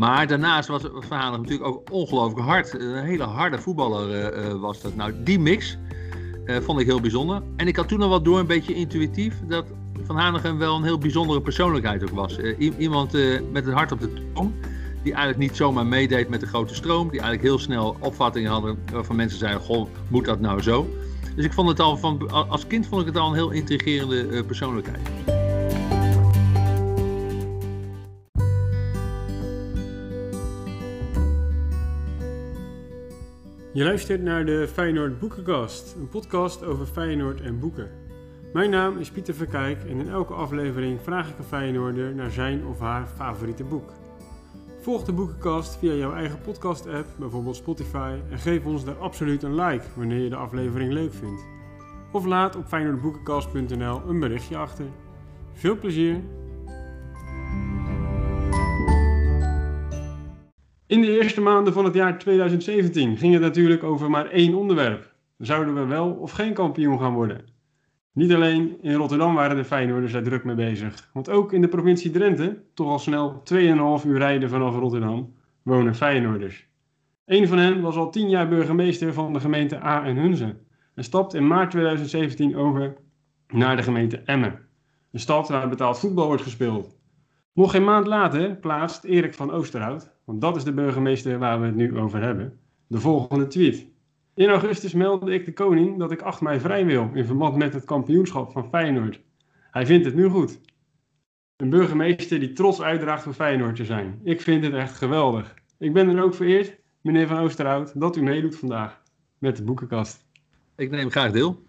Maar daarnaast was Van Hanegem natuurlijk ook ongelooflijk hard. Een hele harde voetballer was dat. Nou, die mix vond ik heel bijzonder. En ik had toen al wat door, een beetje intuïtief, dat Van Hanegem wel een heel bijzondere persoonlijkheid ook was. iemand met het hart op de tong die eigenlijk niet zomaar meedeed met de grote stroom. Die eigenlijk heel snel opvattingen hadden waarvan mensen zeiden, goh, moet dat nou zo? Dus ik vond het al van, als kind vond ik het al een heel intrigerende persoonlijkheid. Je luistert naar de Feyenoord Boekenkast, een podcast over Feyenoord en boeken. Mijn naam is Pieter Verkijk en in elke aflevering vraag ik een Feyenoorder naar zijn of haar favoriete boek. Volg de boekenkast via jouw eigen podcast-app, bijvoorbeeld Spotify, en geef ons daar absoluut een like wanneer je de aflevering leuk vindt. Of laat op feyenoordboekenkast.nl een berichtje achter. Veel plezier! In de eerste maanden van het jaar 2017 ging het natuurlijk over maar één onderwerp. Zouden we wel of geen kampioen gaan worden? Niet alleen in Rotterdam waren de Feyenoorders er druk mee bezig. Want ook in de provincie Drenthe, toch al snel 2,5 uur rijden vanaf Rotterdam, wonen Feyenoorders. Een van hen was al 10 jaar burgemeester van de gemeente A en Hunze. En stapt in maart 2017 over naar de gemeente Emmen. Een stad waar betaald voetbal wordt gespeeld. Nog geen maand later plaatst Erik van Oosterhout, want dat is de burgemeester waar we het nu over hebben, de volgende tweet. In augustus meldde ik de koning dat ik 8 mei vrij wil in verband met het kampioenschap van Feyenoord. Hij vindt het nu goed. Een burgemeester die trots uitdraagt voor Feyenoord te zijn. Ik vind het echt geweldig. Ik ben er ook vereerd, meneer Van Oosterhout, dat u meedoet vandaag met de boekenkast. Ik neem graag deel.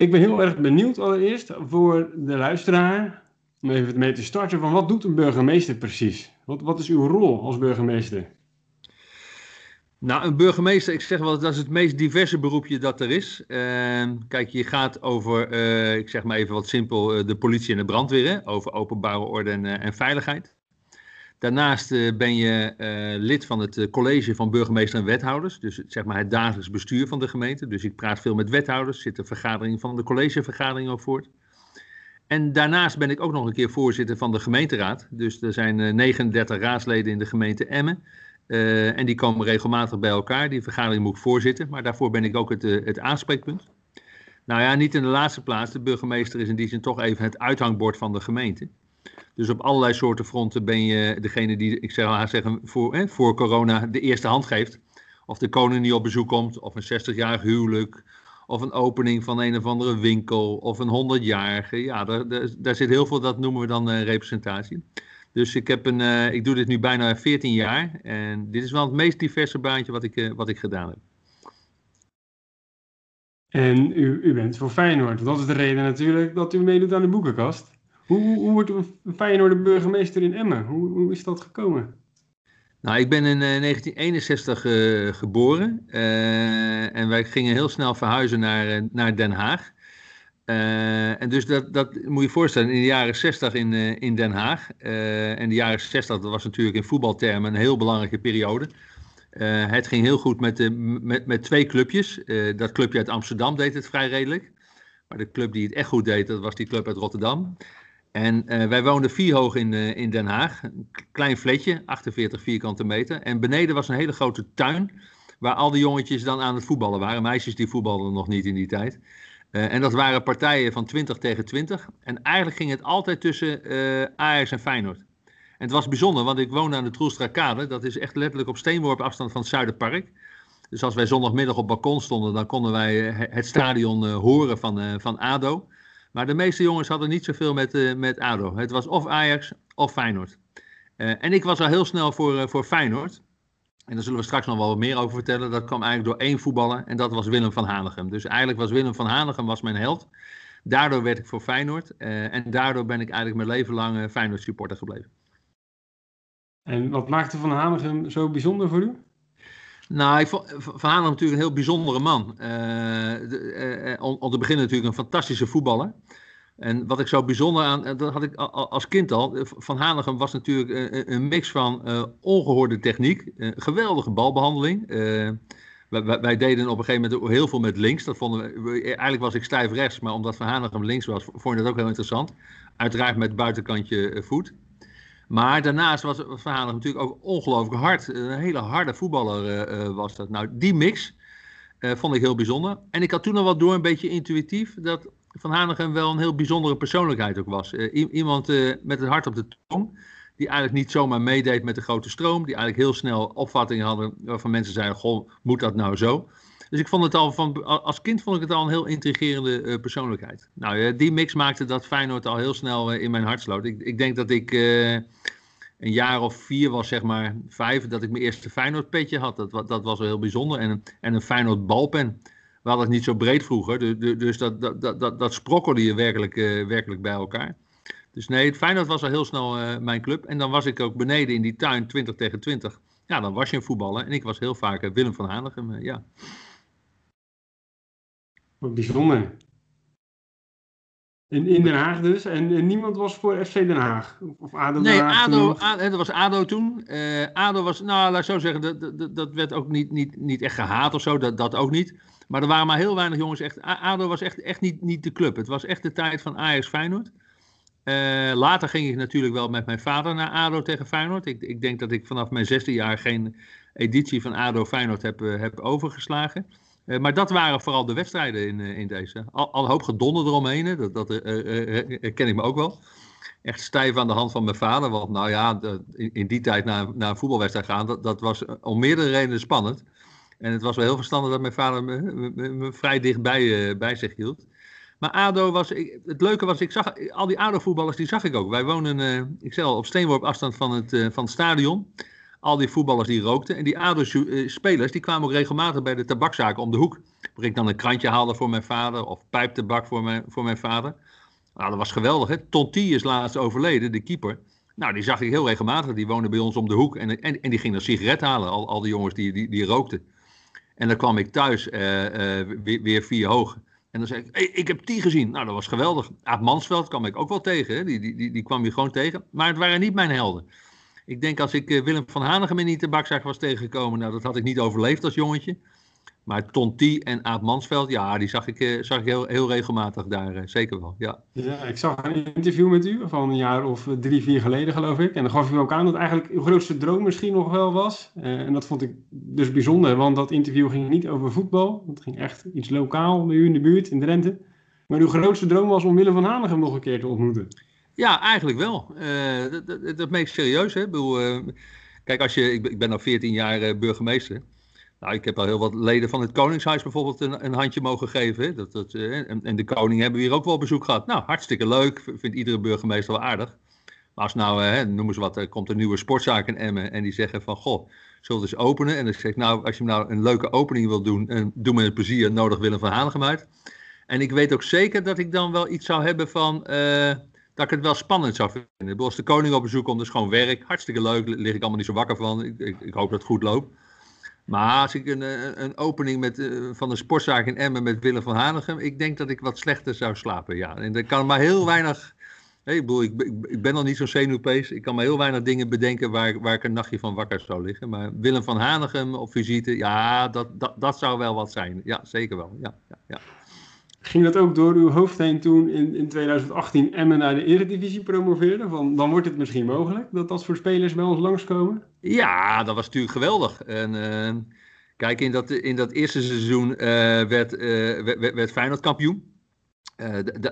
Ik ben heel erg benieuwd allereerst voor de luisteraar, om even mee te starten, van wat doet een burgemeester precies? Wat, wat is uw rol als burgemeester? Nou, een burgemeester, ik zeg wel, dat is het meest diverse beroepje dat er is. Uh, kijk, je gaat over, uh, ik zeg maar even wat simpel, uh, de politie en de brandweer, over openbare orde en, eh, en veiligheid. Daarnaast ben je lid van het college van burgemeester en wethouders, dus zeg maar het dagelijks bestuur van de gemeente. Dus ik praat veel met wethouders, zit de vergadering van de collegevergadering ook voort. En daarnaast ben ik ook nog een keer voorzitter van de gemeenteraad. Dus er zijn 39 raadsleden in de gemeente Emmen. En die komen regelmatig bij elkaar. Die vergadering moet ik voorzitten, maar daarvoor ben ik ook het, het aanspreekpunt. Nou ja, niet in de laatste plaats. De burgemeester is in die zin toch even het uithangbord van de gemeente. Dus op allerlei soorten fronten ben je degene die, ik zeg zeggen, voor, eh, voor corona de eerste hand geeft. Of de koning die op bezoek komt, of een 60-jarig huwelijk, of een opening van een of andere winkel, of een 100-jarige. Ja, daar, daar, zit heel veel, dat noemen we dan uh, representatie. Dus ik, heb een, uh, ik doe dit nu bijna 14 jaar. En dit is wel het meest diverse baantje wat ik, uh, wat ik gedaan heb. En u, u bent voor Feyenoord. Dat is de reden natuurlijk dat u meedoet aan de boekenkast. Hoe, hoe, wordt Feyenoord de burgemeester in Emmen? Hoe, hoe is dat gekomen? Nou, ik ben in uh, 1961 geboren. en wij gingen heel snel verhuizen naar, naar Den Haag. En dus dat, dat moet je voorstellen, in de jaren 60 in, in Den Haag. En de jaren 60, dat was natuurlijk in voetbaltermen een heel belangrijke periode. het ging heel goed met, de, met, met twee clubjes. dat clubje uit Amsterdam deed het vrij redelijk. Maar de club die het echt goed deed, dat was die club uit Rotterdam. En wij woonden vier hoog in, in Den Haag. Een klein fletje, 48 vierkante meter. En beneden was een hele grote tuin. Waar al die jongetjes dan aan het voetballen waren. Meisjes die voetbalden nog niet in die tijd. Uh, en dat waren partijen van 20 tegen 20. En eigenlijk ging het altijd tussen uh, Ajax en Feyenoord. En het was bijzonder, want ik woonde aan de Troelstrakade. Dat is echt letterlijk op steenworp afstand van het Zuiderpark. Dus als wij zondagmiddag op balkon stonden, dan konden wij uh, het stadion horen van, van ADO. Maar de meeste jongens hadden niet zoveel met, met ADO. Het was of Ajax of Feyenoord. en ik was al heel snel voor, voor Feyenoord. En daar zullen we straks nog wel wat meer over vertellen. Dat kwam eigenlijk door één voetballer en dat was Willem van Hanegem. Dus eigenlijk was Willem van Hanegem was mijn held. Daardoor werd ik voor Feyenoord. Uh, en daardoor ben ik eigenlijk mijn leven lang uh, Feyenoord supporter gebleven. En wat maakte Van Hanegem zo bijzonder voor u? Nou, ik vond Van Hanegem natuurlijk een heel bijzondere man. Uh, de, om, te beginnen natuurlijk een fantastische voetballer. En wat ik zo bijzonder aan, dat had ik als kind al, Van Hanegem was natuurlijk een mix van uh, ongehoorde techniek, uh, geweldige balbehandeling. Uh, wij, wij, deden op een gegeven moment heel veel met links. Dat eigenlijk was ik stijf rechts, maar omdat Van Hanegem links was, vond ik dat ook heel interessant. Uiteraard met buitenkantje voet. Maar daarnaast was Van Hanegem natuurlijk ook ongelooflijk hard. Een hele harde voetballer was dat. Nou, die mix vond ik heel bijzonder. En ik had toen al wat door, een beetje intuïtief, dat Van Hanegem wel een heel bijzondere persoonlijkheid ook was. iemand met het hart op de tong die eigenlijk niet zomaar meedeed met de grote stroom, die eigenlijk heel snel opvattingen hadden waarvan mensen zeiden, goh, moet dat nou zo? Dus ik vond het al van, als kind vond ik het al een heel intrigerende uh, persoonlijkheid. Nou, uh, die mix maakte dat Feyenoord al heel snel uh, in mijn hart sloot. Ik, ik denk dat ik een jaar of vier was, zeg maar, vijf, dat ik mijn eerste Feyenoord petje had. Dat, dat was wel heel bijzonder. En, en een Feyenoord balpen. We hadden het niet zo breed vroeger, dus, dat, dat, dat, dat sprokkelde je werkelijk, werkelijk bij elkaar. Dus nee, Feyenoord was al heel snel mijn club. En dan was ik ook beneden in die tuin 20 tegen 20. Ja, dan was je een voetballer. En ik was heel vaak Willem van Hanegem, ja. Wat bijzonder. In, in Den Haag dus. En, en, niemand was voor FC Den Haag? Of ADO Nee, ADO, ADO, dat was ADO toen. ADO was, nou laat ik zo zeggen, dat, dat, dat werd ook niet, niet, niet echt gehaat of zo. Dat, dat ook niet. Maar er waren maar heel weinig jongens echt. ADO was echt, echt niet, niet de club. Het was echt de tijd van Ajax Feyenoord. Uh, later ging ik natuurlijk wel met mijn vader naar ADO tegen Feyenoord. Ik, ik denk dat ik vanaf mijn zesde jaar geen editie van ADO Feyenoord heb, uh, heb overgeslagen. Uh, maar dat waren vooral de wedstrijden in, in deze. Al, al een hoop gedonder eromheen, dat, dat ken ik me ook wel. Echt stijf aan de hand van mijn vader. Want nou ja, de, in, die tijd naar, naar een voetbalwedstrijd gaan, dat, dat was om meerdere redenen spannend. En het was wel heel verstandig dat mijn vader me, me, vrij dichtbij bij zich hield. Maar ADO was, het leuke was, ik zag al die ADO-voetballers, die zag ik ook. Wij wonen, ik zei al, op steenworp afstand van het, van het stadion. Al die voetballers die rookten. En die ADO-spelers, die kwamen ook regelmatig bij de tabakzaken om de hoek. Waar ik dan een krantje haalde voor mijn vader, of pijptabak voor mijn, voor mijn vader. Nou, dat was geweldig, hè. Tonti is laatst overleden, de keeper. Nou, die zag ik heel regelmatig. Die woonde bij ons om de hoek. En, en, en die ging een sigaret halen, al, al die jongens die, die, die rookten. En dan kwam ik thuis uh, weer, weer vier hoog. En dan zei ik, hey, ik heb die gezien. Nou, dat was geweldig. Aad Mansveld kwam ik ook wel tegen. Die, die, die, die kwam je gewoon tegen. Maar het waren niet mijn helden. Ik denk als ik uh, Willem van Hanegem in die tabakzaak was tegengekomen, nou, dat had ik niet overleefd als jongetje. Maar Tonti en Aad Mansveld, ja, die zag ik, uh, zag ik heel, heel regelmatig daar, uh, zeker wel. Ja. ja, ik zag een interview met u van een jaar of drie, vier geleden, geloof ik. En dan gaf u ook aan dat eigenlijk uw grootste droom misschien nog wel was. En dat vond ik dus bijzonder, want dat interview ging niet over voetbal. Het ging echt iets lokaal bij u in de buurt, in Drenthe. Maar uw grootste droom was om Willem van Hanegem nog een keer te ontmoeten. Ja, eigenlijk wel. dat, dat, dat serieus, hè. Ik bedoel, kijk, als je, ik, ik ben al 14 jaar burgemeester. Nou, ik heb al heel wat leden van het Koningshuis bijvoorbeeld een, een handje mogen geven. Hè? Dat, dat, eh, en, en, de koning hebben we hier ook wel bezoek gehad. Nou, hartstikke leuk. Vindt iedere burgemeester wel aardig. Maar als nou, hè, noemen ze wat, er komt een nieuwe sportzaak in Emmen. En die zeggen van, goh, zullen we eens openen? En dan zeg ik, nou, als je nou een leuke opening wil doen, en doe me het plezier, nodig Willem van Hanegem uit. En ik weet ook zeker dat ik dan wel iets zou hebben van, uh, dat ik het wel spannend zou vinden. Als de koning op bezoek komt, is gewoon werk. Hartstikke leuk, lig ik allemaal niet zo wakker van. Ik, ik, ik hoop dat het goed loopt. Maar als ik een, een, een opening met, uh, van een sportzaak in Emmen met Willem van Hanegem, ik denk dat ik wat slechter zou slapen. Ja. En er kan maar heel weinig. Hey, ik, bedoel, ik, ik, ben nog niet zo'n zenuwpees. Ik kan maar heel weinig dingen bedenken waar, waar ik een nachtje van wakker zou liggen. Maar Willem van Hanegem op visite, ja, dat, dat, dat zou wel wat zijn. Ja, zeker wel. Ja, ja, ja. Ging dat ook door uw hoofd heen toen in, in 2018 Emmen naar de Eredivisie promoveerde? Van, dan wordt het misschien mogelijk dat dat voor spelers bij ons langskomen? Ja, dat was natuurlijk geweldig. En, uh, kijk, in dat, in dat eerste seizoen uh, werd, uh, werd, Feyenoord kampioen.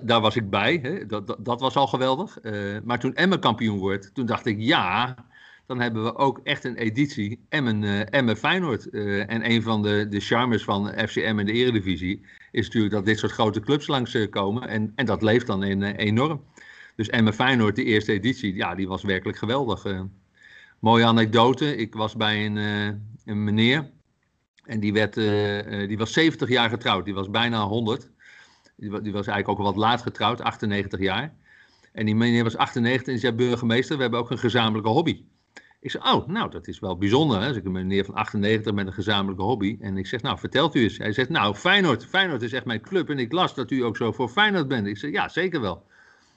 daar was ik bij. Hè? Dat, dat, dat, was al geweldig. maar toen Emmen kampioen wordt, toen dacht ik ja, dan hebben we ook echt een editie Emmen, uh, Emmen Feyenoord. Uh, en een van de, de charmes van FCM en de Eredivisie is natuurlijk dat dit soort grote clubs langskomen. Uh, en, en dat leeft dan enorm. Dus Emmen Feyenoord, de eerste editie, ja, die was werkelijk geweldig. mooie anekdote, ik was bij een, een meneer en die, werd, die was 70 jaar getrouwd. Die was bijna 100. Die, was eigenlijk ook wat laat getrouwd, 98 jaar. En die meneer was 98 en die zei burgemeester, we hebben ook een gezamenlijke hobby. Ik zeg, oh, nou, dat is wel bijzonder. Hè? Dus ik een meneer van 98 met een gezamenlijke hobby. En ik zeg, nou, vertelt u eens. Hij zegt, nou, Feyenoord. Feyenoord is echt mijn club. En ik las dat u ook zo voor Feyenoord bent. Ik zeg, ja, zeker wel.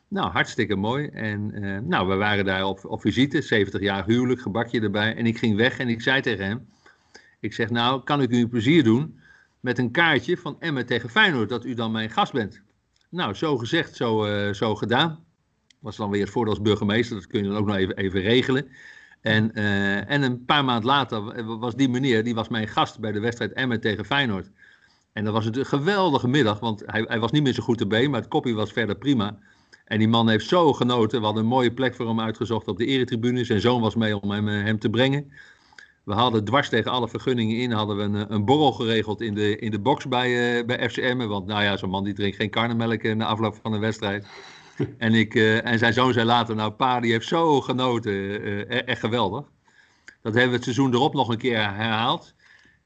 Nou, hartstikke mooi. En uh, nou, we waren daar op, op visite. 70 jaar huwelijk, gebakje erbij. En ik ging weg en ik zei tegen hem. Ik zeg, nou, kan ik u een plezier doen met een kaartje van Emmen tegen Feyenoord. Dat u dan mijn gast bent. Nou, zo gezegd, zo, uh, zo gedaan. Was dan weer het voordeel als burgemeester, dat kun je dan ook nog even, even regelen. En, en een paar maanden later was die meneer, die was mijn gast bij de wedstrijd Emmen tegen Feyenoord. En dat was een geweldige middag, want hij, hij was niet meer zo goed erbij, maar het kopje was verder prima. En die man heeft zo genoten. We hadden een mooie plek voor hem uitgezocht op de eretribune. Zijn zoon was mee om hem, hem te brengen. We hadden dwars tegen alle vergunningen in, hadden we een, een borrel geregeld in de, in de box bij, uh, bij FCM. Want nou ja, zo'n man die drinkt geen karnemelk na afloop van een wedstrijd. en, ik, uh, en zijn zoon zei later, nou pa, die heeft zo genoten. Uh, echt geweldig. Dat hebben we het seizoen erop nog een keer herhaald.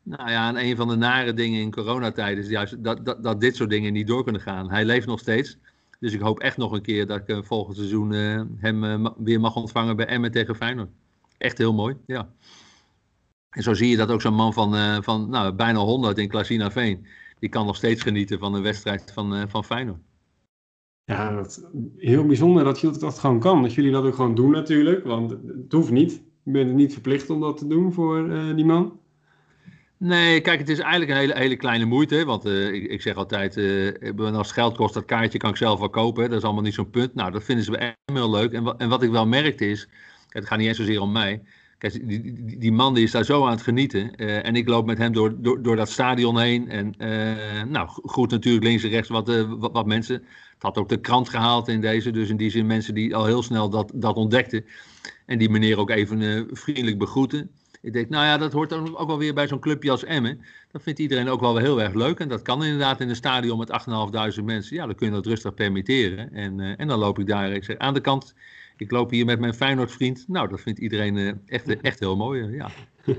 Nou ja, en een van de nare dingen in coronatijd is juist dat, dat, dat dit soort dingen niet door kunnen gaan. Hij leeft nog steeds. Dus ik hoop echt nog een keer dat ik volgend seizoen hem weer mag ontvangen bij Emmen tegen Feyenoord. Echt heel mooi, ja. En zo zie je dat ook zo'n man van, van nou, bijna 100 in Klasina Veen, die kan nog steeds genieten van een wedstrijd van, van Feyenoord. Ja, heel bijzonder dat je dat gewoon kan. Dat jullie dat ook gewoon doen natuurlijk, want het hoeft niet. Je bent niet verplicht om dat te doen voor uh, die man. Nee, kijk, het is eigenlijk een hele, hele kleine moeite. Want ik, ik, zeg altijd, als geld kost, dat kaartje kan ik zelf wel kopen. Dat is allemaal niet zo'n punt. Nou, dat vinden ze echt heel leuk. En, en wat ik wel merkte is, het gaat niet eens zozeer om mij Kijk, die, die, die, man die is daar zo aan het genieten. En ik loop met hem door, door, door dat stadion heen. En nou, goed natuurlijk links en rechts wat, wat, wat, mensen. Had ook de krant gehaald in deze. Dus in die zin mensen die al heel snel dat, dat ontdekten. En die meneer ook even vriendelijk begroeten. Ik denk, nou ja, dat hoort dan ook wel weer bij zo'n clubje als Emmen. Dat vindt iedereen ook wel heel erg leuk. En dat kan inderdaad in een stadion met 8.500 mensen. Ja, dan kun je dat rustig permitteren. En, en dan loop ik daar, ik zeg, aan de kant ik loop hier met mijn Feyenoord-vriend. Nou, dat vindt iedereen uh, echt, echt heel mooi. Ja.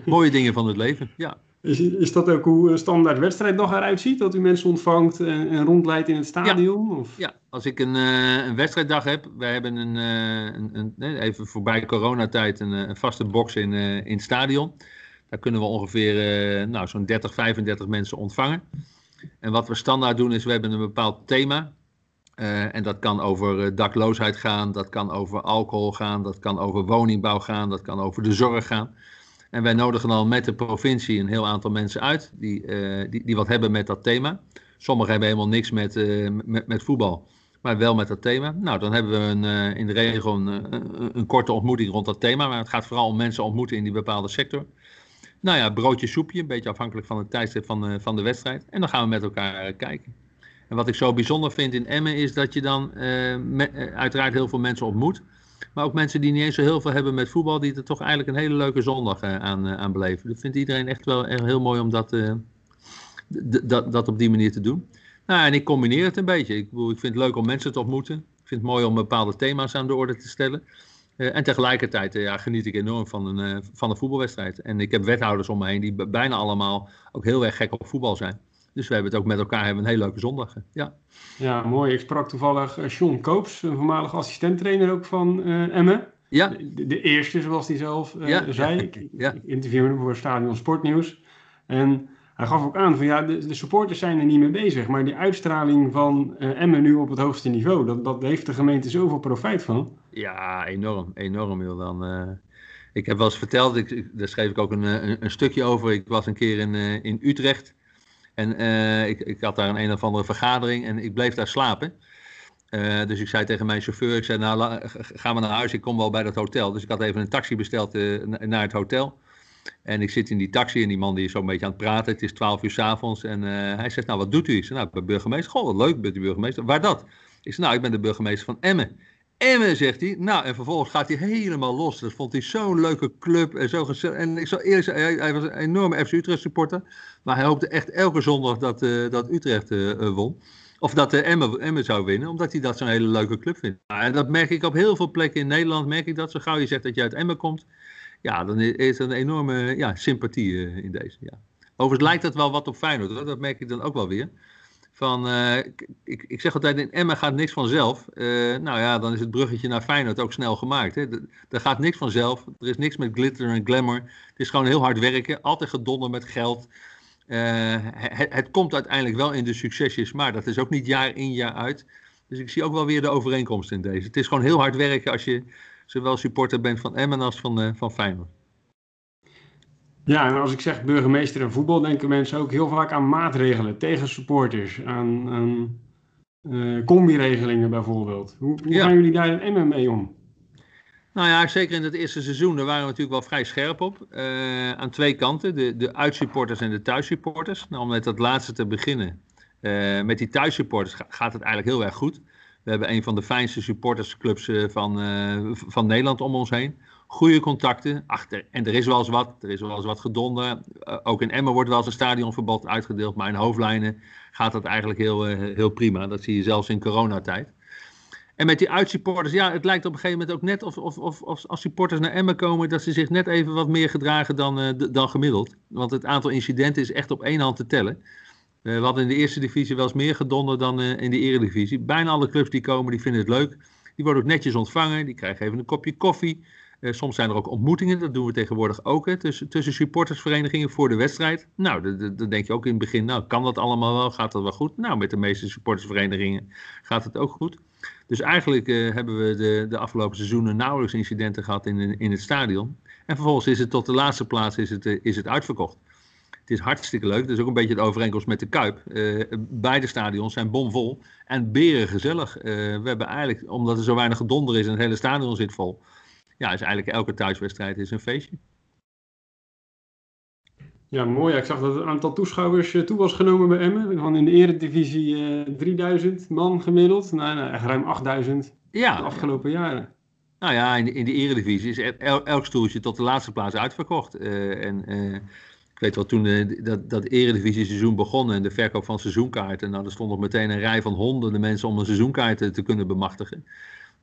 Mooie dingen van het leven, ja. Is, is dat ook hoe een standaard wedstrijd nog eruit ziet? Dat u mensen ontvangt en, en rondleidt in het stadion? Ja, of? ja. als ik een, uh, een wedstrijddag heb. Wij hebben een, een, een even voorbij coronatijd een, een vaste box in, in het stadion. Daar kunnen we ongeveer nou, zo'n 30, 35 mensen ontvangen. En wat we standaard doen is, we hebben een bepaald thema. Uh, en dat kan over dakloosheid gaan, dat kan over alcohol gaan, dat kan over woningbouw gaan, dat kan over de zorg gaan. En wij nodigen dan met de provincie een heel aantal mensen uit die, uh, die, die wat hebben met dat thema. Sommigen hebben helemaal niks met, met, met, voetbal, maar wel met dat thema. Nou, dan hebben we een, in de regel een, een, korte ontmoeting rond dat thema, maar het gaat vooral om mensen ontmoeten in die bepaalde sector. Nou ja, broodje, soepje, een beetje afhankelijk van het tijdstip van, van de wedstrijd. En dan gaan we met elkaar kijken. En wat ik zo bijzonder vind in Emmen is dat je dan uiteraard heel veel mensen ontmoet. Maar ook mensen die niet eens zo heel veel hebben met voetbal, die er toch eigenlijk een hele leuke zondag uh, aan, aan beleven. Dat vindt iedereen echt wel heel mooi om dat, dat, dat op die manier te doen. Nou, en ik combineer het een beetje. Ik, ik vind het leuk om mensen te ontmoeten. Ik vind het mooi om bepaalde thema's aan de orde te stellen. en tegelijkertijd ja, geniet ik enorm van een, van een voetbalwedstrijd. En ik heb wethouders om me heen die bijna allemaal ook heel erg gek op voetbal zijn. Dus we hebben het ook met elkaar hebben een hele leuke zondag. Ja, ja mooi. Ik sprak toevallig uh, John Koops, een voormalig assistenttrainer ook van uh, Emmen. Ja. De, de, eerste, zoals hij zelf uh, ja. zei. Ik, ja. ik interviewde hem voor Stadion Sportnieuws. En hij gaf ook aan van ja, de, de, supporters zijn er niet mee bezig. Maar die uitstraling van Emmen nu op het hoogste niveau, dat, dat heeft de gemeente zoveel profijt van. Ja, enorm. Enorm, joh. Dan, ik heb wel eens verteld, ik, daar schreef ik ook een, een, een, stukje over. Ik was een keer in, in Utrecht. En uh, ik, ik had daar een een of andere vergadering en ik bleef daar slapen. Uh, dus ik zei tegen mijn chauffeur, ik zei, nou, ga maar naar huis, ik kom wel bij dat hotel. Dus ik had even een taxi besteld uh, naar het hotel. En ik zit in die taxi en die man die is zo'n beetje aan het praten. Het is 12 uur s avonds en hij zegt, nou, wat doet u? Ik zei, nou, ik ben burgemeester. Goh, wat leuk, bent u burgemeester. Waar dat? Ik zei, nou, ik ben de burgemeester van Emmen. Emmen, zegt hij. Nou, en vervolgens gaat hij helemaal los. Dat vond hij zo'n leuke club. En, zo en ik zou eerlijk hij, was een enorme FC Utrecht supporter. Maar hij hoopte echt elke zondag dat, uh, dat Utrecht uh, won. Of dat uh, Emmen, Emmen zou winnen, omdat hij dat zo'n hele leuke club vindt. Nou, en dat merk ik op heel veel plekken in Nederland. Merk ik dat zo gauw je zegt dat je uit Emmen komt. Ja, dan is er een enorme ja, sympathie in deze. Ja. Overigens lijkt dat wel wat op Feyenoord. Hoor. Dat merk ik dan ook wel weer. Van, uh, ik, ik zeg altijd, in Emma gaat niks vanzelf. Uh, nou ja, dan is het bruggetje naar Feyenoord ook snel gemaakt. Hè. Er gaat niks vanzelf. Er is niks met glitter en glamour. Het is gewoon heel hard werken. Altijd gedonder met geld. Het, het, komt uiteindelijk wel in de succesjes, maar dat is ook niet jaar in jaar uit. Dus ik zie ook wel weer de overeenkomst in deze. Het is gewoon heel hard werken als je zowel supporter bent van Emmen als van, van Feyenoord. Ja, en als ik zeg burgemeester en voetbal, denken mensen ook heel vaak aan maatregelen tegen supporters. Aan, aan uh, combi-regelingen bijvoorbeeld. Hoe, hoe gaan jullie daar in Emmen mee om? Nou ja, zeker in het eerste seizoen, daar waren we natuurlijk wel vrij scherp op. Uh, aan twee kanten, de, de uitsupporters en de thuissupporters. Nou, om met dat laatste te beginnen. Uh, met die thuissupporters gaat het eigenlijk heel erg goed. We hebben een van de fijnste supportersclubs van, van Nederland om ons heen goede contacten. Achter, en er is wel eens wat, er is wel eens wat gedonder. Uh, ook in Emmen wordt wel eens een stadionverbod uitgedeeld, maar in hoofdlijnen gaat dat eigenlijk heel, uh, heel prima. Dat zie je zelfs in coronatijd. En met die uitsupporters, ja, het lijkt op een gegeven moment ook net of, of, of, of als supporters naar Emmen komen, dat ze zich net even wat meer gedragen dan, uh, dan gemiddeld. Want het aantal incidenten is echt op één hand te tellen. we hadden in de eerste divisie wel eens meer gedonder dan in de eredivisie. Bijna alle clubs die komen, die vinden het leuk. Die worden ook netjes ontvangen, die krijgen even een kopje koffie. Uh, soms zijn er ook ontmoetingen, dat doen we tegenwoordig ook, hè, tussen, tussen supportersverenigingen voor de wedstrijd. Nou, dan denk je ook in het begin, nou, kan dat allemaal wel? Gaat dat wel goed? Nou, met de meeste supportersverenigingen gaat het ook goed. Dus eigenlijk uh, hebben we de, de afgelopen seizoenen nauwelijks incidenten gehad in, in het stadion. En vervolgens is het tot de laatste plaats is het, uh, is het uitverkocht. Het is hartstikke leuk. Dat is ook een beetje het overeenkomst met de Kuip. beide stadions zijn bomvol en beren gezellig. we hebben eigenlijk, omdat er zo weinig gedonder is en het hele stadion zit vol ja, is eigenlijk elke thuiswedstrijd is een feestje. Ja, mooi. Ik zag dat het aantal toeschouwers eh, toe was genomen bij Emmen. Van in de eredivisie uh, 3000 man gemiddeld. Nou, nou echt ruim 8000 ja, de afgelopen jaren. Nou ja, in, in de eredivisie is el, elk stoeltje tot de laatste plaats uitverkocht. Uh, en uh, ik weet wel, toen dat, dat eredivisie seizoen begon en de verkoop van seizoenkaarten. Nou, er stond nog meteen een rij van honderden mensen om een seizoenkaart te kunnen bemachtigen.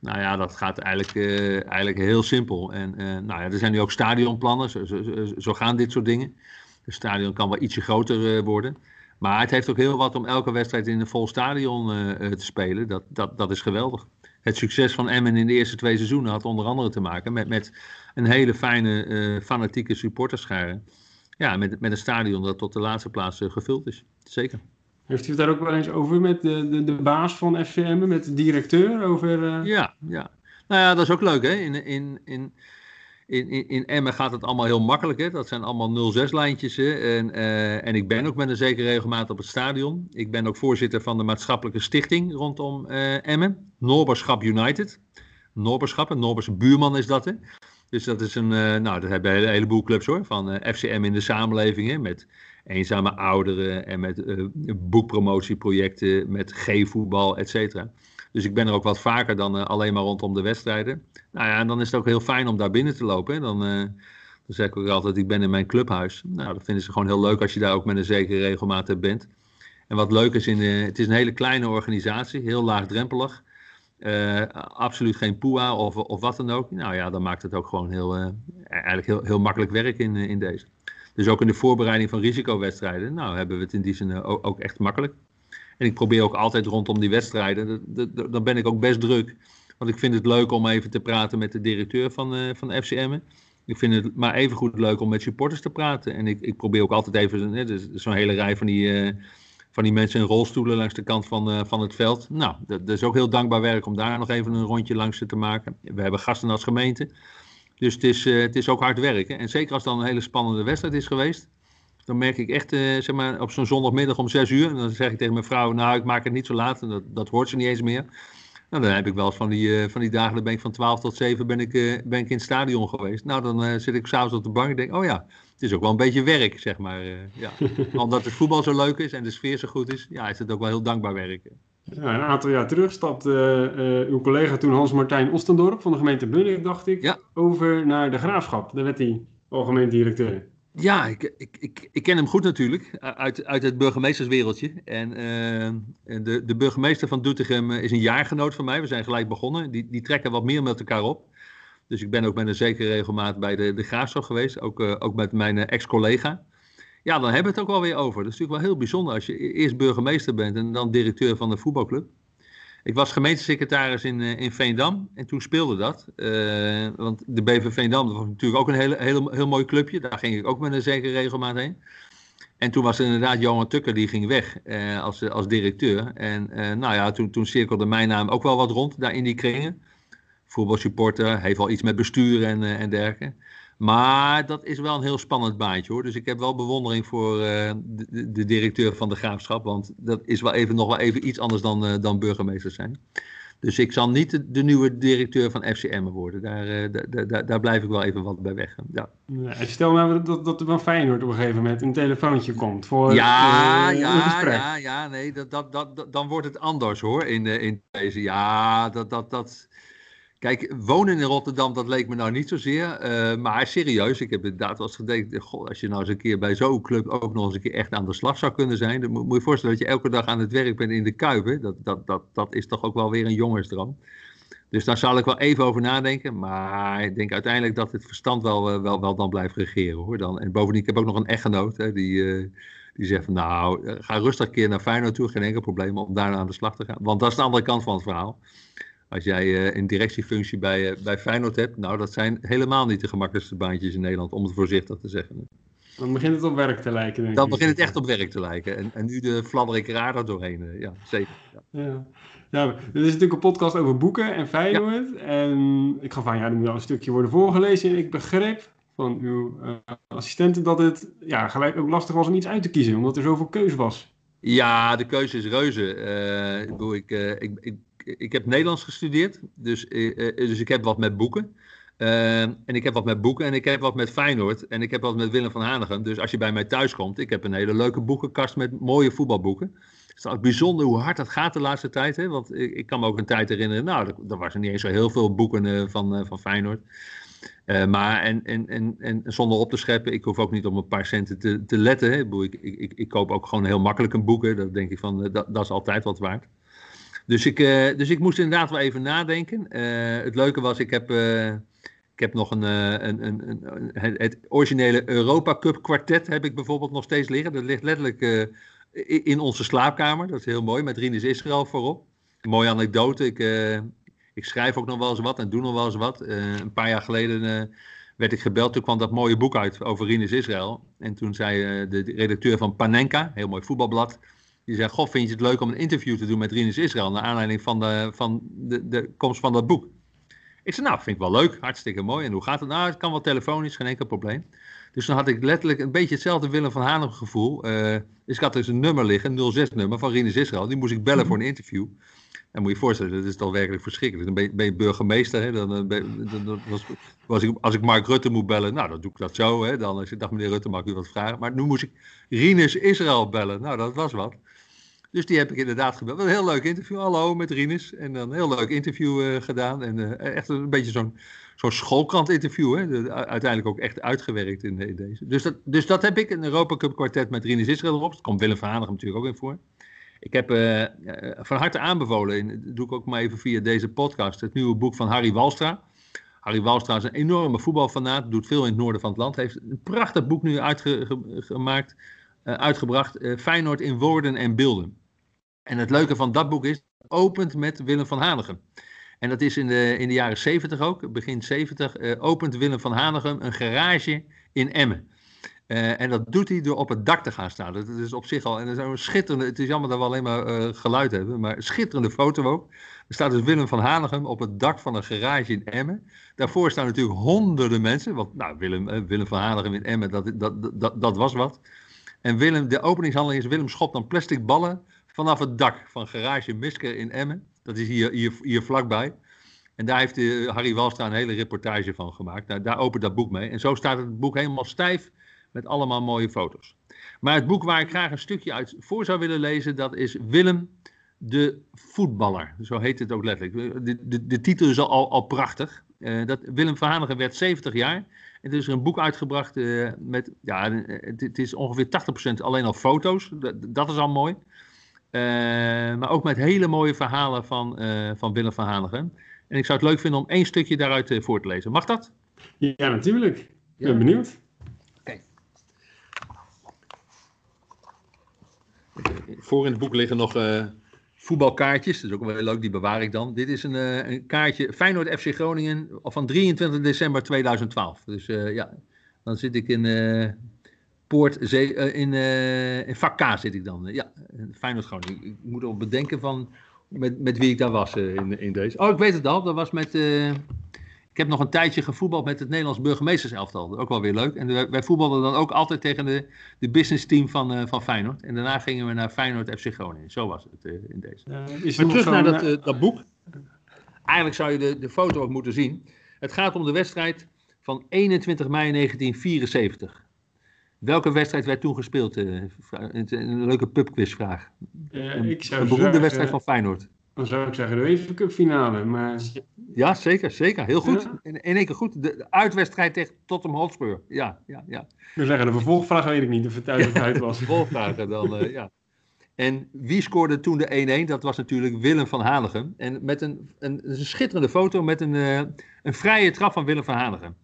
Nou ja, dat gaat eigenlijk, uh, eigenlijk heel simpel. En uh, nou ja, er zijn nu ook stadionplannen, zo, zo, zo, gaan dit soort dingen. Het stadion kan wel ietsje groter uh, worden. Maar het heeft ook heel wat om elke wedstrijd in een vol stadion te spelen. Dat, dat, dat is geweldig. Het succes van Emmen in de eerste twee seizoenen had onder andere te maken met, met een hele fijne, fanatieke supporterschare. Ja, met, met een stadion dat tot de laatste plaats gevuld is. Zeker. Heeft u het daar ook wel eens over met de, de, de baas van FCM, met de directeur? Over, uh... Ja, ja. Nou ja, dat is ook leuk hè. In, in, in, in, in Emmen gaat het allemaal heel makkelijk. Hè? Dat zijn allemaal 06-lijntjes. En, uh, en ik ben ook met een zekere regelmaat op het stadion. Ik ben ook voorzitter van de maatschappelijke stichting rondom uh, Emmen. Norberschap United. Norberschap, een Norberse buurman is dat. Hè? Dus dat is een, nou dat hebben een heleboel clubs hoor. Van FCM in de samenleving. Hè? Met eenzame ouderen en met uh, boekpromotieprojecten, met G-voetbal, et cetera. Dus ik ben er ook wat vaker dan uh, alleen maar rondom de wedstrijden. Nou ja, en dan is het ook heel fijn om daar binnen te lopen. Hè. Dan, uh, dan zeg ik ook altijd, ik ben in mijn clubhuis. Nou, dat vinden ze gewoon heel leuk als je daar ook met een zekere regelmaat bent. En wat leuk is, in de, het is een hele kleine organisatie, heel laagdrempelig. absoluut geen PUA of, of wat dan ook. Nou ja, dan maakt het ook gewoon heel, eigenlijk heel, heel makkelijk werk in, in deze. Dus ook in de voorbereiding van risicowedstrijden, nou hebben we het in die zin eh, ook, echt makkelijk. En ik probeer ook altijd rondom die wedstrijden, dan ben ik ook best druk. Want ik vind het leuk om even te praten met de directeur van, uh, van FCM. Ik vind het maar even goed leuk om met supporters te praten. En ik, ik probeer ook altijd even, hè, dus zo'n hele rij van die, uh, van die mensen in rolstoelen langs de kant van, van het veld. Nou, dat, dat, is ook heel dankbaar werk om daar nog even een rondje langs te maken. We hebben gasten als gemeente. Dus het is, uh, het is ook hard werken. En zeker als het dan een hele spannende wedstrijd is geweest. Dan merk ik echt, uh, zeg maar, op zo'n zondagmiddag om zes uur. En dan zeg ik tegen mijn vrouw, nou, ik maak het niet zo laat. En dat, dat hoort ze niet eens meer. Nou, dan heb ik wel eens van die, uh, van die dagen, dan ben ik van 12 tot 7 ben ik, ben ik in het stadion geweest. Nou, dan zit ik s'avonds op de bank en denk, oh ja, het is ook wel een beetje werk, zeg maar. ja. Omdat het voetbal zo leuk is en de sfeer zo goed is, ja, is het ook wel heel dankbaar werk. Ja, een aantal jaar terug stapte uh, uw collega toen Hans-Martijn Ostendorp van de gemeente Bunnik, dacht ik, over naar de graafschap. Daar werd hij algemeen directeur. Ja, ik, ik, ik, ik, ken hem goed natuurlijk, uit, uit het burgemeesterswereldje. En uh, de, de burgemeester van Doetinchem is een jaargenoot van mij. We zijn gelijk begonnen. Die, die trekken wat meer met elkaar op. Dus ik ben ook met een zekere regelmaat bij de, de graafschap geweest. Ook, uh, ook met mijn ex-collega. Ja, dan hebben we het ook wel weer over. Dat is natuurlijk wel heel bijzonder als je e-, eerst burgemeester bent en dan directeur van de voetbalclub. Ik was gemeentesecretaris in, eh, in Veendam en toen speelde dat. Uh, want de BV Veendam dat was natuurlijk ook een hele, hele, heel mooi clubje. Daar ging ik ook met een zekere regelmaat heen. En toen was inderdaad Johan Tukker, die ging weg uh, als, als directeur. En nou ja, toen, toen cirkelde mijn naam ook wel wat rond daar in die kringen. Voetbalsupporter, heeft wel iets met bestuur en, en dergelijke. Maar dat is wel een heel spannend baantje hoor. Dus ik heb wel bewondering voor uh, de, de, directeur van de graafschap. Want dat is wel even, nog wel even iets anders dan, uh, dan burgemeester zijn. Dus ik zal niet de, de nieuwe directeur van FCM worden. Daar, uh, daar, daar blijf ik wel even wat bij weg. Ja. Ja, stel nou dat, dat er van Feyenoord op een gegeven moment een telefoontje komt voor ja, ja, ja, ja, nee, dat, dat, dat, dan wordt het anders hoor in, in deze. Ja, dat, dat, dat, Kijk, wonen in Rotterdam, dat leek me nou niet zozeer. Uh, maar serieus, ik heb inderdaad wel eens gedacht, als je nou eens een keer bij zo'n club ook nog eens een keer echt aan de slag zou kunnen zijn. Dan moet je je voorstellen dat je elke dag aan het werk bent in de Kuip. Hè? Dat, dat, dat, dat is toch ook wel weer een jongensdroom. Dus daar zal ik wel even over nadenken. Maar ik denk uiteindelijk dat het verstand wel, eh, wel, wel dan blijft regeren. Hoor. Dan, en bovendien, ik heb ook nog een echtgenoot hè, die, uh, die zegt van nou, ga rustig een keer naar Feyenoord toe. Geen enkel probleem om daar aan de slag te gaan. Want dat is de andere kant van het verhaal. Als jij uh, een directiefunctie bij, uh, bij Feyenoord hebt, nou dat zijn helemaal niet de gemakkelijkste baantjes in Nederland, om het voorzichtig te zeggen. Dan begint het op werk te lijken. Denk Dan begint het echt op werk te lijken. En, en nu de fladder ik raar er doorheen. Uh, ja, zeker. Ja. ja. Ja, dit is natuurlijk een podcast over boeken en Feyenoord. Ja. En ik gaf aan, ja, er moet al een stukje worden voorgelezen. En ik begreep van uw assistenten dat het ja, gelijk ook lastig was om iets uit te kiezen, omdat er zoveel keuze was. Ja, de keuze is reuze. ik, bedoel, ik, ik, ik ik heb Nederlands gestudeerd, dus, uh, dus ik heb wat met boeken. Uh, en ik heb wat met boeken en ik heb wat met Feyenoord en ik heb wat met Willem van Hanegem. Dus als je bij mij thuis komt, ik heb een hele leuke boekenkast met mooie voetbalboeken. Het is ook bijzonder hoe hard dat gaat de laatste tijd. Hè? Want ik, ik kan me ook een tijd herinneren, nou, er, er niet eens zo heel veel boeken van, uh, van Feyenoord. Maar en, en, en, zonder op te scheppen, ik hoef ook niet op een paar centen te, te letten. Hè? Ik, ik, ik, ik, koop ook gewoon heel makkelijk een boek. Dat denk ik van, dat, dat is altijd wat waard. Dus ik, uh, dus ik moest inderdaad wel even nadenken. Uh, het leuke was, ik heb, uh, ik heb nog een, een, een, een, het originele Europa Cup kwartet heb ik bijvoorbeeld nog steeds liggen. Dat ligt letterlijk in onze slaapkamer. Dat is heel mooi, met Rinus Israël voorop. Mooie anekdote. Ik, ik schrijf ook nog wel eens wat en doe nog wel eens wat. een paar jaar geleden werd ik gebeld. Toen kwam dat mooie boek uit over Rinus Israël. En toen zei de redacteur van Panenka, heel mooi voetbalblad die zei, goh, vind je het leuk om een interview te doen met Rinus Israël... naar aanleiding van de, van de, de komst van dat boek? Ik zei, nou, vind ik wel leuk, hartstikke mooi. En hoe gaat het? Nou, het kan wel telefonisch, geen enkel probleem. Dus dan had ik letterlijk een beetje hetzelfde Willem van Hanegem gevoel. Uh, dus ik had dus een nummer liggen, 06-nummer van Rinus Israël. Die moest ik bellen voor een interview. En moet je je voorstellen, dat is toch werkelijk verschrikkelijk. Dan ben je, ben je burgemeester. Hè? Dan, dan, dan, dan was, was ik, als ik Mark Rutte moet bellen, nou dan doe ik dat zo. Hè? Dan als ik dacht, meneer Rutte, mag ik u wat vragen? Maar nu moest ik Rinus Israël bellen. Nou, dat was wat. Dus die heb ik inderdaad gebeld. Een heel leuk interview. Hallo met Rinus. En dan een heel leuk interview uh, gedaan. En uh, echt een beetje zo'n zo'n schoolkrant interview. Hè? De, uiteindelijk ook echt uitgewerkt in, in, deze. Dus dat, dus dat heb ik. Een Europa Cup kwartet met Rinus Israël erop. Dat komt Willem van Hanegem natuurlijk ook in voor. Ik heb uh, van harte aanbevolen, en dat doe ik ook maar even via deze podcast, het nieuwe boek van Harry Walstra. Harry Walstra is een enorme voetbalfanaat, doet veel in het noorden van het land. Heeft een prachtig boek nu uitgemaakt, uitgebracht, Feyenoord in woorden en beelden. En het leuke van dat boek is, opent met Willem van Hanegem. En dat is in de, in de jaren 70 ook, begin 70, uh, eh, opent Willem van Hanegem een garage in Emmen. Uh, en dat doet hij door op het dak te gaan staan. Dat is op zich al en dat is een schitterende. Het is jammer dat we alleen maar uh, geluid hebben, maar schitterende foto ook. Er staat dus Willem van Hanegem op het dak van een garage in Emmen. Daarvoor staan natuurlijk honderden mensen. Want nou, Willem, Willem van Hanegem in Emmen, dat, dat, dat, dat was wat. En Willem, de openingshandeling is Willem schopt dan plastic ballen vanaf het dak van Garage Misker in Emmen. Dat is hier, hier, hier vlakbij. En daar heeft eh, Harry Walstra een hele reportage van gemaakt. Nou, daar opent dat boek mee. En zo staat het boek helemaal stijf met allemaal mooie foto's. Maar het boek waar ik graag een stukje uit voor zou willen lezen, dat is Willem de voetballer. Zo heet het ook letterlijk. De, de, de titel is al, al prachtig. Uh, dat, Willem van Hanegem werd 70 jaar. En er is een boek uitgebracht uh, met, ja, het, het, is ongeveer 80% alleen al foto's. Dat, dat is al mooi. Uh, maar ook met hele mooie verhalen van, uh, van Willem van Hanegem. En ik zou het leuk vinden om één stukje daaruit uh, voor te lezen. Mag dat? Ja, natuurlijk. Ik ja. ben benieuwd. Oké. Okay. Voor in het boek liggen nog voetbalkaartjes. Dat is ook wel heel leuk, die bewaar ik dan. Dit is een, een kaartje Feyenoord FC Groningen van 23 december 2012. Dus ja, dan zit ik in Poort, uh, in, uh, in vak K zit ik dan. ja, Feyenoord gewoon. Ik, ik moet op bedenken van met, met wie ik daar was uh, in, in deze. Oh, ik weet het al. Dat was met Ik heb nog een tijdje gevoetbald met het Nederlands burgemeesterselftal. Ook wel weer leuk. En wij, wij voetbalden dan ook altijd tegen de, de business team van, uh, van Feyenoord. En daarna gingen we naar Feyenoord FC Groningen. Zo was het uh, in deze. Uh, maar terug naar dat, uh, dat boek. Eigenlijk zou je de, de foto ook moeten zien. Het gaat om de wedstrijd van 21 mei 1974. Welke wedstrijd werd toen gespeeld? een leuke pubquizvraag. Ik zou een beroemde zeggen, wedstrijd van Feyenoord. Dan zou ik zeggen de UEFA Cup finale. Maar... Ja, zeker, zeker. Heel goed. Ja. In, in één keer goed. De, de uitwedstrijd tegen Tottenham Hotspur. Ja, ja, ja. Ik zeggen, de vervolgvraag weet ik niet of het uit was. de vervolgvragen dan, uh, ja. En wie scoorde toen de 1-1? Dat was natuurlijk Willem van Hanegem. En met een, een, een schitterende foto met een, uh, een vrije trap van Willem van Hanegem.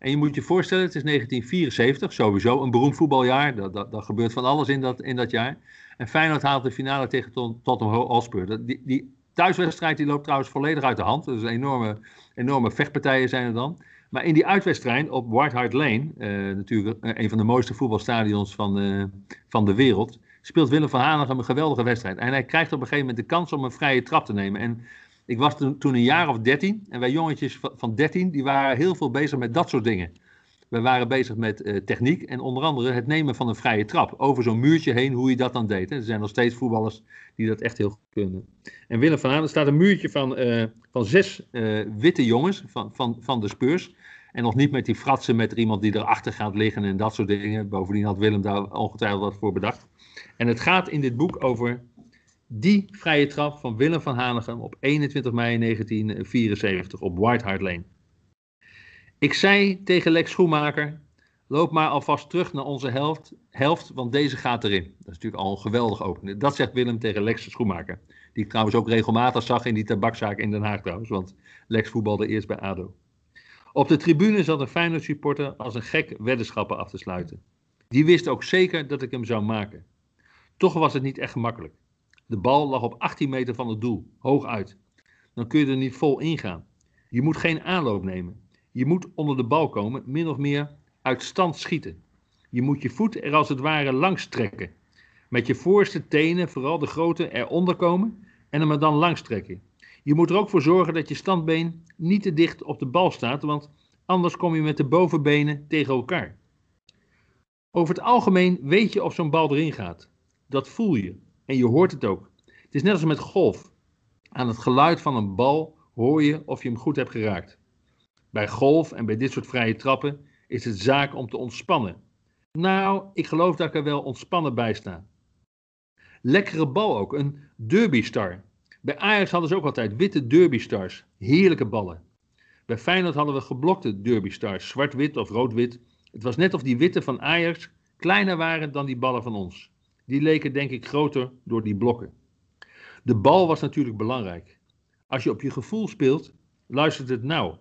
En je moet je voorstellen, het is 1974, sowieso een beroemd voetbaljaar. Dat, dat, dat gebeurt van alles in dat, in dat jaar. En Feyenoord haalt de finale tegen Tottenham Hotspur. Die, die thuiswedstrijd die loopt trouwens volledig uit de hand. Dus enorme, enorme vechtpartijen zijn er dan. Maar in die uitwedstrijd op White Hart Lane, uh, natuurlijk een van de mooiste voetbalstadions van, uh, van de wereld, speelt Willem van Hanegem een geweldige wedstrijd. En hij krijgt op een gegeven moment de kans om een vrije trap te nemen. En ik was toen, toen een jaar of dertien en wij jongetjes van dertien, die waren heel veel bezig met dat soort dingen. We waren bezig met uh, techniek en onder andere het nemen van een vrije trap. Over zo'n muurtje heen, hoe je dat dan deed. Hè. Er zijn nog steeds voetballers die dat echt heel goed kunnen. En Willem van Haan, er staat een muurtje van, uh, van zes uh, witte jongens van, van, van de Spurs. En nog niet met die fratsen met iemand die erachter gaat liggen en dat soort dingen. Bovendien had Willem daar ongetwijfeld wat voor bedacht. En het gaat in dit boek over die vrije trap van Willem van Hanegem op 21 mei 1974 op White Hart Lane. Ik zei tegen Lex Schoenmaker, loop maar alvast terug naar onze helft, helft, want deze gaat erin. Dat is natuurlijk al een geweldig opening. Dat zegt Willem tegen Lex Schoenmaker. Die ik trouwens ook regelmatig zag in die tabakzaak in Den Haag trouwens, want Lex voetbalde eerst bij ADO. Op de tribune zat een Feyenoord supporter als een gek weddenschappen af te sluiten. Die wist ook zeker dat ik hem zou maken. Toch was het niet echt gemakkelijk. De bal lag op 18 meter van het doel, hoog uit. Dan kun je er niet vol ingaan. Je moet geen aanloop nemen. Je moet onder de bal komen, min of meer uit stand schieten. Je moet je voet er als het ware langs trekken. Met je voorste tenen, vooral de grote, eronder komen en hem er dan langs trekken. Je moet er ook voor zorgen dat je standbeen niet te dicht op de bal staat, want anders kom je met de bovenbenen tegen elkaar. Over het algemeen weet je of zo'n bal erin gaat. Dat voel je en je hoort het ook. Het is net als met golf. Aan het geluid van een bal hoor je of je hem goed hebt geraakt. Bij golf en bij dit soort vrije trappen is het zaak om te ontspannen. Nou, ik geloof dat ik er wel ontspannen bij sta. Lekkere bal ook, een derbystar. Bij Ajax hadden ze ook altijd witte derbystars, heerlijke ballen. Bij Feyenoord hadden we geblokte derbystars, zwart-wit of rood-wit. Het was net of die witte van Ajax kleiner waren dan die ballen van ons. Die leken denk ik groter door die blokken. De bal was natuurlijk belangrijk. Als je op je gevoel speelt, luistert het nauw.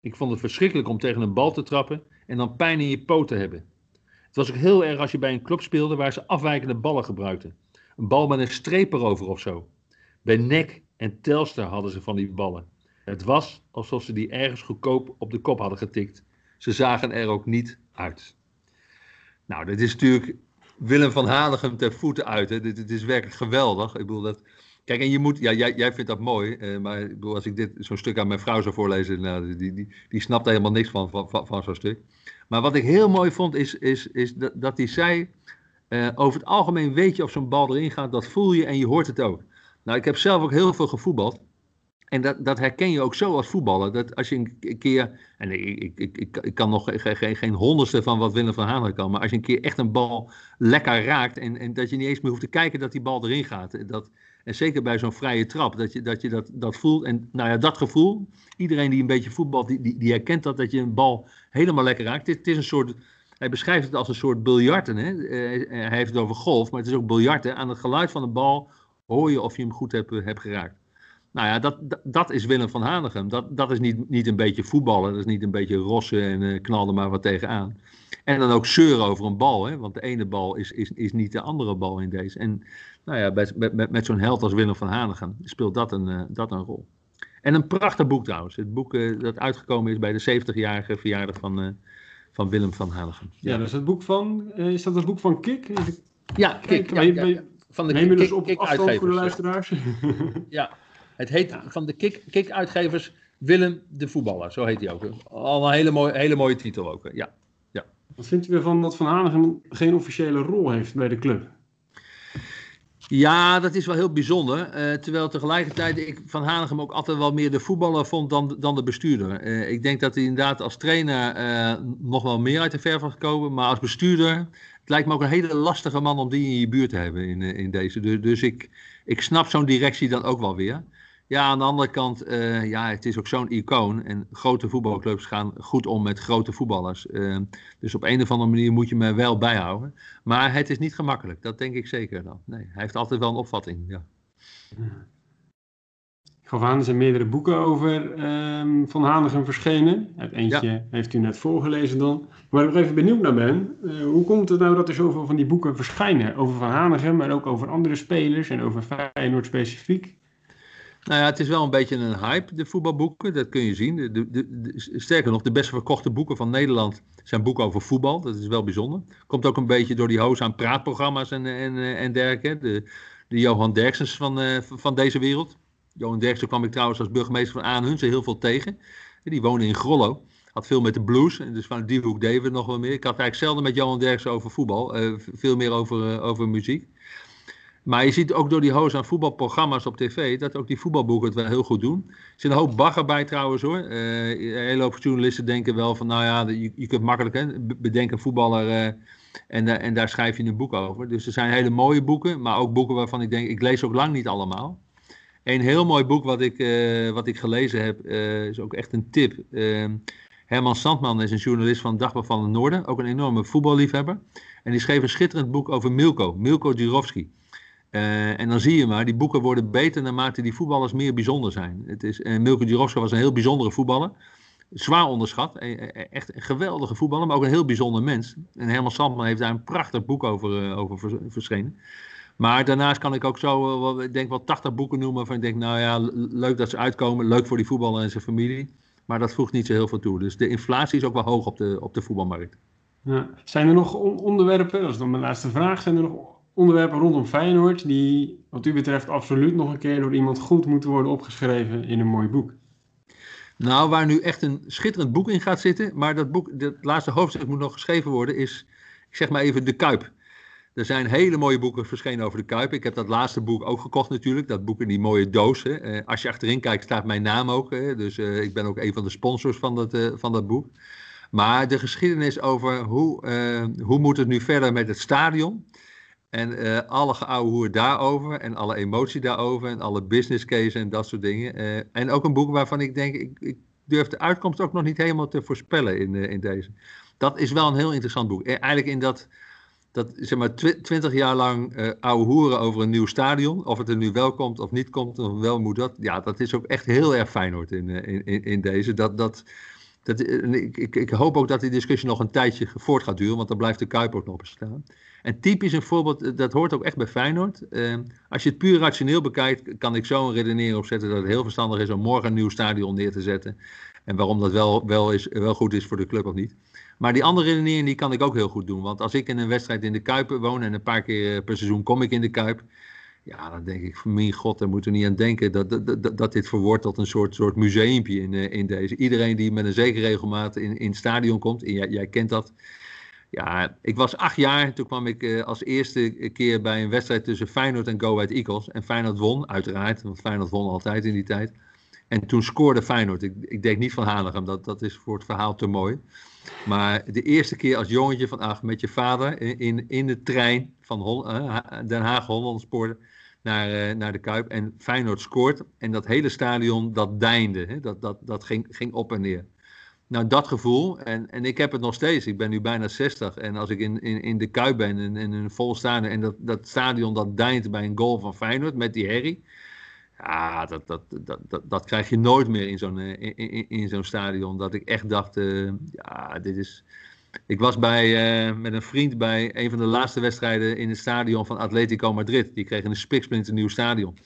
Ik vond het verschrikkelijk om tegen een bal te trappen en dan pijn in je poot te hebben. Het was ook heel erg als je bij een club speelde waar ze afwijkende ballen gebruikten. Een bal met een streep erover of zo. Bij NEC en Telstar hadden ze van die ballen. Het was alsof ze die ergens goedkoop op de kop hadden getikt. Ze zagen er ook niet uit. Nou, dit is natuurlijk Willem van Hanegem ter voeten uit. Hè. Dit, is werkelijk geweldig. Ik bedoel, dat, Kijk, en je moet, ja, jij, jij vindt dat mooi, eh, maar ik bedoel, als ik dit zo'n stuk aan mijn vrouw zou voorlezen, nou, die, die, die snapt helemaal niks van, van, van, zo'n stuk. Maar wat ik heel mooi vond, is, is, is dat, dat hij zei, uh, over het algemeen weet je of zo'n bal erin gaat, dat voel je en je hoort het ook. Nou, ik heb zelf ook heel veel gevoetbald. En dat, dat herken je ook zo als voetballer. Dat als je een keer. En ik, ik, ik, ik, kan nog geen, geen, honderdste van wat Willem van Haan kan. Maar als je een keer echt een bal lekker raakt. En, en dat je niet eens meer hoeft te kijken dat die bal erin gaat. Dat, en zeker bij zo'n vrije trap, dat je dat, dat, voelt. En nou ja, dat gevoel, iedereen die een beetje voetbalt, die, die, die herkent dat, dat je een bal helemaal lekker raakt. Het, is een soort, hij beschrijft het als een soort biljarten. Hè? Eh, hij heeft het over golf, maar het is ook biljarten. Aan het geluid van de bal hoor je of je hem goed hebt, hebt geraakt. Nou ja, dat, dat, is Willem van Hanegem. Dat, dat is niet, niet een beetje voetballen, dat is niet een beetje rossen en uh, knallen maar wat tegenaan. En dan ook zeuren over een bal, hè? want de ene bal is, is, is niet de andere bal in deze. En nou ja, met, met, met zo'n held als Willem van Hanegem speelt dat een, uh, dat een rol. En een prachtig boek trouwens. Het boek uh, dat uitgekomen is bij de 70-jarige verjaardag van, van Willem van Hanegem. Ja, ja, dat is het boek van, is dat het boek van Kik? Ja, Kik. Ja, ja, ja. Van de Neem dus op afstand voor de luisteraars? ja, het heet van de Kik, Kik uitgevers Willem de voetballer, zo heet hij ook. Al een hele mooie, hele mooie titel ook. Ja. ja. Wat vindt u ervan dat Van Hanegem geen officiële rol heeft bij de club? Ja, dat is wel heel bijzonder. Uh, terwijl tegelijkertijd ik Van Hanegem ook altijd wel meer de voetballer vond dan, dan de bestuurder. Uh, ik denk dat hij inderdaad als trainer uh, nog wel meer uit de verf was gekomen. Maar als bestuurder, het lijkt me ook een hele lastige man om die in je buurt te hebben in, in deze. Dus, dus ik, ik snap zo'n directie dan ook wel weer. Ja, aan de andere kant, uh, ja, het is ook zo'n icoon. En grote voetbalclubs gaan goed om met grote voetballers. Uh, dus op een of andere manier moet je me wel bijhouden. Maar het is niet gemakkelijk, dat denk ik zeker dan. Nee, hij heeft altijd wel een opvatting, ja. Gaf aan, er zijn meerdere boeken over um, Van Hanegem verschenen. Het eentje ja. heeft u net voorgelezen dan. Waar ik even benieuwd naar ben, uh, hoe komt het nou dat er zoveel van die boeken verschijnen? Over Van Hanegem, maar ook over andere spelers en over Feyenoord specifiek? Nou ja, het is wel een beetje een hype, de voetbalboeken. Dat kun je zien. De, de, de, sterker nog, de best verkochte boeken van Nederland zijn boeken over voetbal. Dat is wel bijzonder. Komt ook een beetje door die hoos aan praatprogramma's en, en, en dergelijke. De, de Johan Derksens van, uh, van deze wereld. Johan Derksen kwam ik trouwens als burgemeester van Aanhunsen heel veel tegen. Die woonde in Grollo. Had veel met de blues. En dus van die hoek deden we nog wel meer. Ik had eigenlijk zelden met Johan Derksen over voetbal. Uh, veel meer over, over muziek. Maar je ziet ook door die hoos aan voetbalprogramma's op tv dat ook die voetbalboeken het wel heel goed doen. Er zit een hoop bagger bij trouwens hoor. Uh, een hele hoop journalisten denken wel van nou ja, je, je kunt makkelijk hè, bedenken voetballer uh, en, uh, en daar schrijf je een boek over. Dus er zijn hele mooie boeken, maar ook boeken waarvan ik denk, ik lees ook lang niet allemaal. Een heel mooi boek wat ik, wat ik gelezen heb, is ook echt een tip. Herman Sandman is een journalist van Dagblad van het Noorden, ook een enorme voetballiefhebber. En die schreef een schitterend boek over Milko, Milko Jurovski. Uh, en dan zie je maar, die boeken worden beter naarmate die voetballers meer bijzonder zijn. Het is, uh, Milko was een heel bijzondere voetballer. Zwaar onderschat. Echt een geweldige voetballer, maar ook een heel bijzonder mens. En Herman Sandman heeft daar een prachtig boek over, uh, over verschenen. Maar daarnaast kan ik ook zo, ik denk wel 80 boeken noemen waarvan ik denk, nou ja, leuk dat ze uitkomen. Leuk voor die voetballer en zijn familie. Maar dat voegt niet zo heel veel toe. Dus de inflatie is ook wel hoog op de, op de voetbalmarkt. Ja. Zijn er nog onderwerpen, dat is dan mijn laatste vraag, zijn er nog onderwerpen rondom Feyenoord die wat u betreft absoluut nog een keer door iemand goed moeten worden opgeschreven in een mooi boek? Nou, waar nu echt een schitterend boek in gaat zitten, maar dat boek, het laatste hoofdstuk moet nog geschreven worden, is, ik zeg maar even, De Kuip. Er zijn hele mooie boeken verschenen over de Kuip. Ik heb dat laatste boek ook gekocht natuurlijk. Dat boek in die mooie doos. Hè. Uh, als je achterin kijkt staat mijn naam ook. Hè. Dus uh, ik ben ook een van de sponsors van dat, uh, van dat boek. Maar de geschiedenis over hoe, hoe moet het nu verder met het stadion. En uh, alle geouwe daarover en alle emotie daarover en alle business case en dat soort dingen. Uh, en ook een boek waarvan ik denk, ik, ik, durf de uitkomst ook nog niet helemaal te voorspellen in, uh, in deze. Dat is wel een heel interessant boek. Eigenlijk in dat, dat zeg maar twintig jaar lang uh, hoeren over een nieuw stadion. Of het er nu wel komt of niet komt, of wel moet dat. Ja, dat is ook echt heel erg fijn hoort in, in, in, in deze. Dat, dat, dat, ik, ik, ik hoop ook dat die discussie nog een tijdje voort gaat duren, want dan blijft de Kuip ook nog bestaan. En typisch een voorbeeld, eh, dat hoort ook echt bij Feyenoord. Uh, als je het puur rationeel bekijkt, kan ik zo een redenering opzetten dat het heel verstandig is om morgen een nieuw stadion neer te zetten. En waarom dat wel, wel, is, wel goed is voor de club of niet. Maar die andere redenering die kan ik ook heel goed doen. Want als ik in een wedstrijd in de Kuip woon en een paar keer per seizoen kom ik in de Kuip. Ja, dan denk ik, mijn god, daar moeten we niet aan denken dat, dat, dat, dat dit verwoordt tot een soort, soort museumpje in, eh, in deze. Iedereen die met een zekere regelmaat in, in het stadion komt, jij, kent dat, ja, ik was acht jaar. Toen kwam ik uh, als eerste keer bij een wedstrijd tussen Feyenoord en Go Ahead Eagles. En Feyenoord won, uiteraard. Want Feyenoord won altijd in die tijd. En toen scoorde Feyenoord. Ik, ik denk niet van Hanegem, dat, dat is voor het verhaal te mooi. Maar de eerste keer als jongetje van acht met je vader in, in de trein van Hol uh, Den Haag Hollandspoor naar, uh, naar de Kuip. En Feyenoord scoort. En dat hele stadion dat deinde. Hè? Dat, dat, dat ging, ging op en neer. Nou, dat gevoel. En, en ik heb het nog steeds. Ik ben nu bijna 60. En als ik in, in, in de Kuip ben en in een vol stadion. En dat, dat stadion dat deint bij een goal van Feyenoord met die herrie. Ja, dat, dat, dat, dat, dat krijg je nooit meer in zo'n in, in, in zo'n stadion. Dat ik echt dacht, ja, dit is... Ik was bij, uh, met een vriend bij een van de laatste wedstrijden in het stadion van Atletico Madrid. Die kregen een spiksplinter nieuw stadion.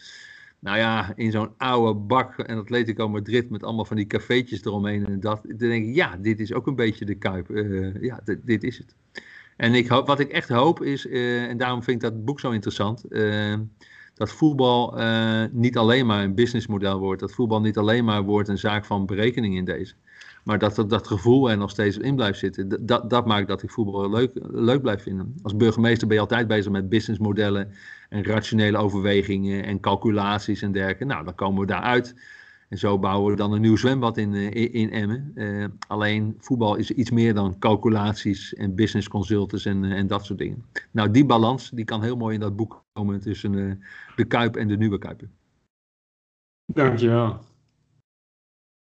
Nou ja, in zo'n oude bak en Atletico Madrid met allemaal van die cafeetjes eromheen en dat. Dan denk ik, ja, dit is ook een beetje de Kuip. Uh, ja, dit is het. En ik hoop, wat ik echt hoop is, uh, en daarom vind ik dat boek zo interessant, dat voetbal niet alleen maar een businessmodel wordt. Dat voetbal niet alleen maar wordt een zaak van berekening in deze. Maar dat dat, gevoel er nog steeds in blijft zitten. Dat, dat maakt dat ik voetbal leuk, leuk blijf vinden. Als burgemeester ben je altijd bezig met businessmodellen en rationele overwegingen en calculaties en dergelijke. Nou, dan komen we daaruit. En zo bouwen we dan een nieuw zwembad in, eh, in, Emmen. Uh, alleen voetbal is iets meer dan calculaties en business consultants en, uh, en dat soort dingen. Nou, die balans die kan heel mooi in dat boek komen tussen de Kuip en de nieuwe Kuipen. Dankjewel.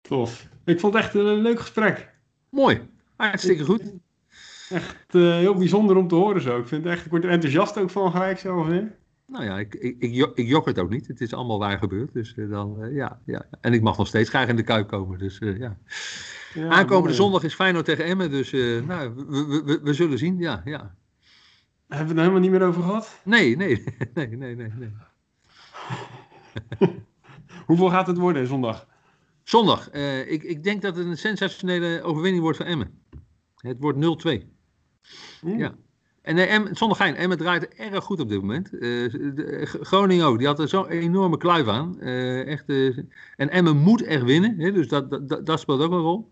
Tof. Ik vond het echt een leuk gesprek. Mooi. Hartstikke goed. Echt heel bijzonder om te horen zo. Ik, vind echt, ik word er enthousiast ook van gelijk zo. Hè? Nou ja, ik, ik, ik, ik jok het ook niet. Het is allemaal waar gebeurd. Dus uh, dan, uh, ja, ja. En ik mag nog steeds graag in de Kuip komen. Dus uh, ja. ja. Aankomende mooi. zondag is Feyenoord tegen Emmen. Dus nou, we, we, we, zullen zien. Ja, ja. Hebben we het er helemaal niet meer over gehad? Nee, nee, nee, nee, nee. nee. Hoeveel gaat het worden zondag? Zondag. ik, ik denk dat het een sensationele overwinning wordt voor Emmen. Het wordt 0-2. Mm. Ja. En nee, Em, zonder gein, Emmen draait erg goed op dit moment. Uh, de, Groningen ook, die had er zo'n enorme kluif aan. Uh, echt, en Emmen moet echt winnen, hè, dus dat, dat, dat, speelt ook een rol.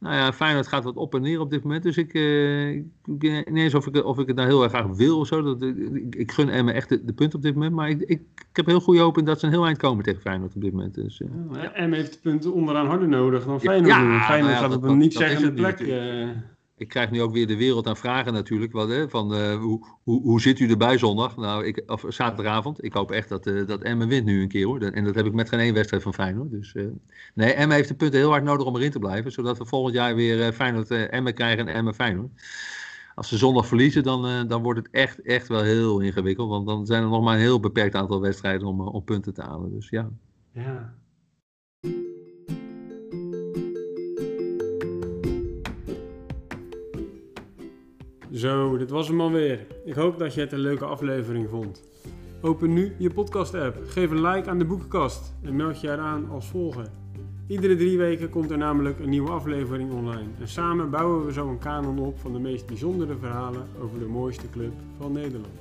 Nou ja, Feyenoord gaat wat op en neer op dit moment. Dus ik, ik weet niet eens of ik, of ik het nou heel erg graag wil of zo. Dat, ik, ik gun Emmen echt de, de punt op dit moment. Maar ik, ik, ik heb heel goede hoop in dat ze een heel eind komen tegen Feyenoord op dit moment. Dus, ja, Emmen heeft de punten onderaan harder nodig dan Feyenoord. Ja, Feyenoord nou ja, gaat op een niet zeggende plek ik krijg nu ook weer de wereld aan vragen natuurlijk. Wat, hè, van, uh, hoe, hoe, hoe zit u erbij zondag? Nou, ik, of zaterdagavond. Ik hoop echt dat, uh, dat Emmen wint nu een keer hoor. En dat heb ik met geen één wedstrijd van Feyenoord. Dus, uh, nee, Emmen heeft de punten heel hard nodig om erin te blijven. Zodat we volgend jaar weer Feyenoord Emmen krijgen en Emmen Feyenoord. Als ze zondag verliezen, dan, dan wordt het echt, echt wel heel ingewikkeld. Want dan zijn er nog maar een heel beperkt aantal wedstrijden om, om punten te halen. Dus ja. Ja. Zo, dit was hem alweer. Ik hoop dat je het een leuke aflevering vond. Open nu je podcast-app, geef een like aan de boekenkast en meld je eraan als volger. Iedere drie weken komt er namelijk een nieuwe aflevering online. En samen bouwen we zo een kanon op van de meest bijzondere verhalen over de mooiste club van Nederland.